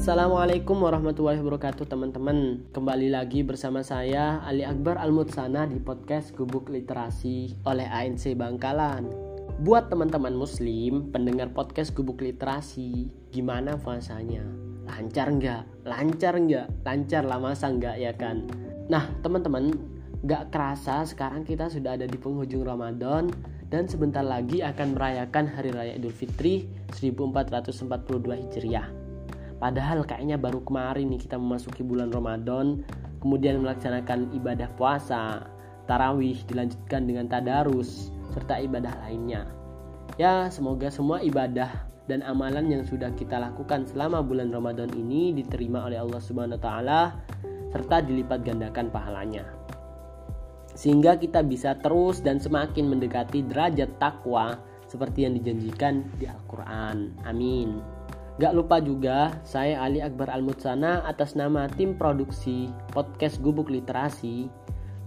Assalamualaikum warahmatullahi wabarakatuh teman-teman Kembali lagi bersama saya Ali Akbar Al-Mutsana di podcast Gubuk Literasi oleh ANC Bangkalan Buat teman-teman muslim pendengar podcast Gubuk Literasi Gimana puasanya? Lancar nggak? Lancar nggak? Lancar lah masa nggak ya kan? Nah teman-teman Gak kerasa sekarang kita sudah ada di penghujung Ramadan Dan sebentar lagi akan merayakan Hari Raya Idul Fitri 1442 Hijriah Padahal kayaknya baru kemarin nih kita memasuki bulan Ramadan, kemudian melaksanakan ibadah puasa, tarawih dilanjutkan dengan tadarus, serta ibadah lainnya. Ya, semoga semua ibadah dan amalan yang sudah kita lakukan selama bulan Ramadan ini diterima oleh Allah Subhanahu wa taala serta dilipat gandakan pahalanya. Sehingga kita bisa terus dan semakin mendekati derajat takwa seperti yang dijanjikan di Al-Qur'an. Amin. Gak lupa juga, saya Ali Akbar Al-Mutsana atas nama tim produksi podcast Gubuk Literasi,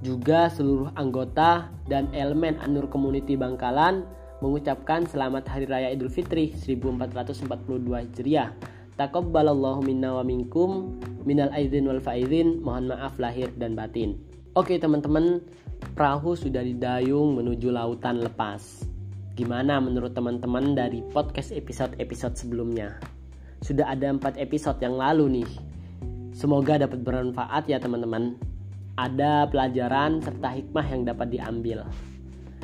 juga seluruh anggota dan elemen Anur Community Bangkalan mengucapkan selamat Hari Raya Idul Fitri 1442 Hijriah. Takabbalallahu minna wa minkum minal aidin wal faizin. Mohon maaf lahir dan batin. Oke teman-teman, perahu sudah didayung menuju lautan lepas. Gimana menurut teman-teman dari podcast episode-episode sebelumnya? Sudah ada empat episode yang lalu nih. Semoga dapat bermanfaat ya teman-teman. Ada pelajaran serta hikmah yang dapat diambil.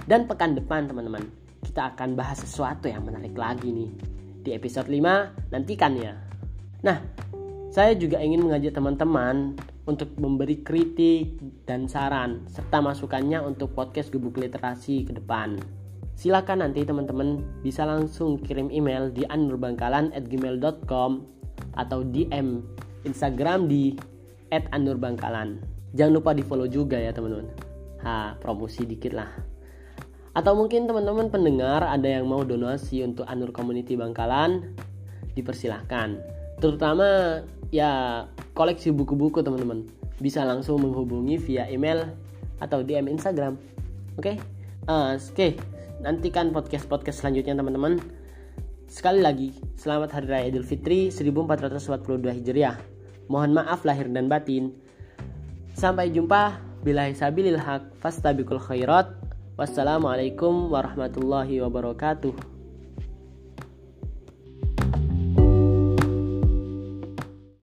Dan pekan depan teman-teman, kita akan bahas sesuatu yang menarik lagi nih. Di episode 5, nantikan ya. Nah, saya juga ingin mengajak teman-teman untuk memberi kritik dan saran serta masukannya untuk podcast Gubuk Literasi ke depan silakan nanti teman-teman bisa langsung kirim email di anurbangkalan@gmail.com atau DM Instagram di @anurbangkalan. Jangan lupa di follow juga ya teman-teman. Ha, promosi dikit lah. Atau mungkin teman-teman pendengar ada yang mau donasi untuk Anur Community Bangkalan, dipersilahkan. Terutama ya koleksi buku-buku teman-teman. Bisa langsung menghubungi via email atau DM Instagram. Oke? Okay? Uh, Oke. Okay nantikan podcast-podcast selanjutnya teman-teman. Sekali lagi, selamat Hari Raya Idul Fitri 1442 Hijriah. Mohon maaf lahir dan batin. Sampai jumpa. Bila hisabilil haq fastabikul khairat. Wassalamualaikum warahmatullahi wabarakatuh.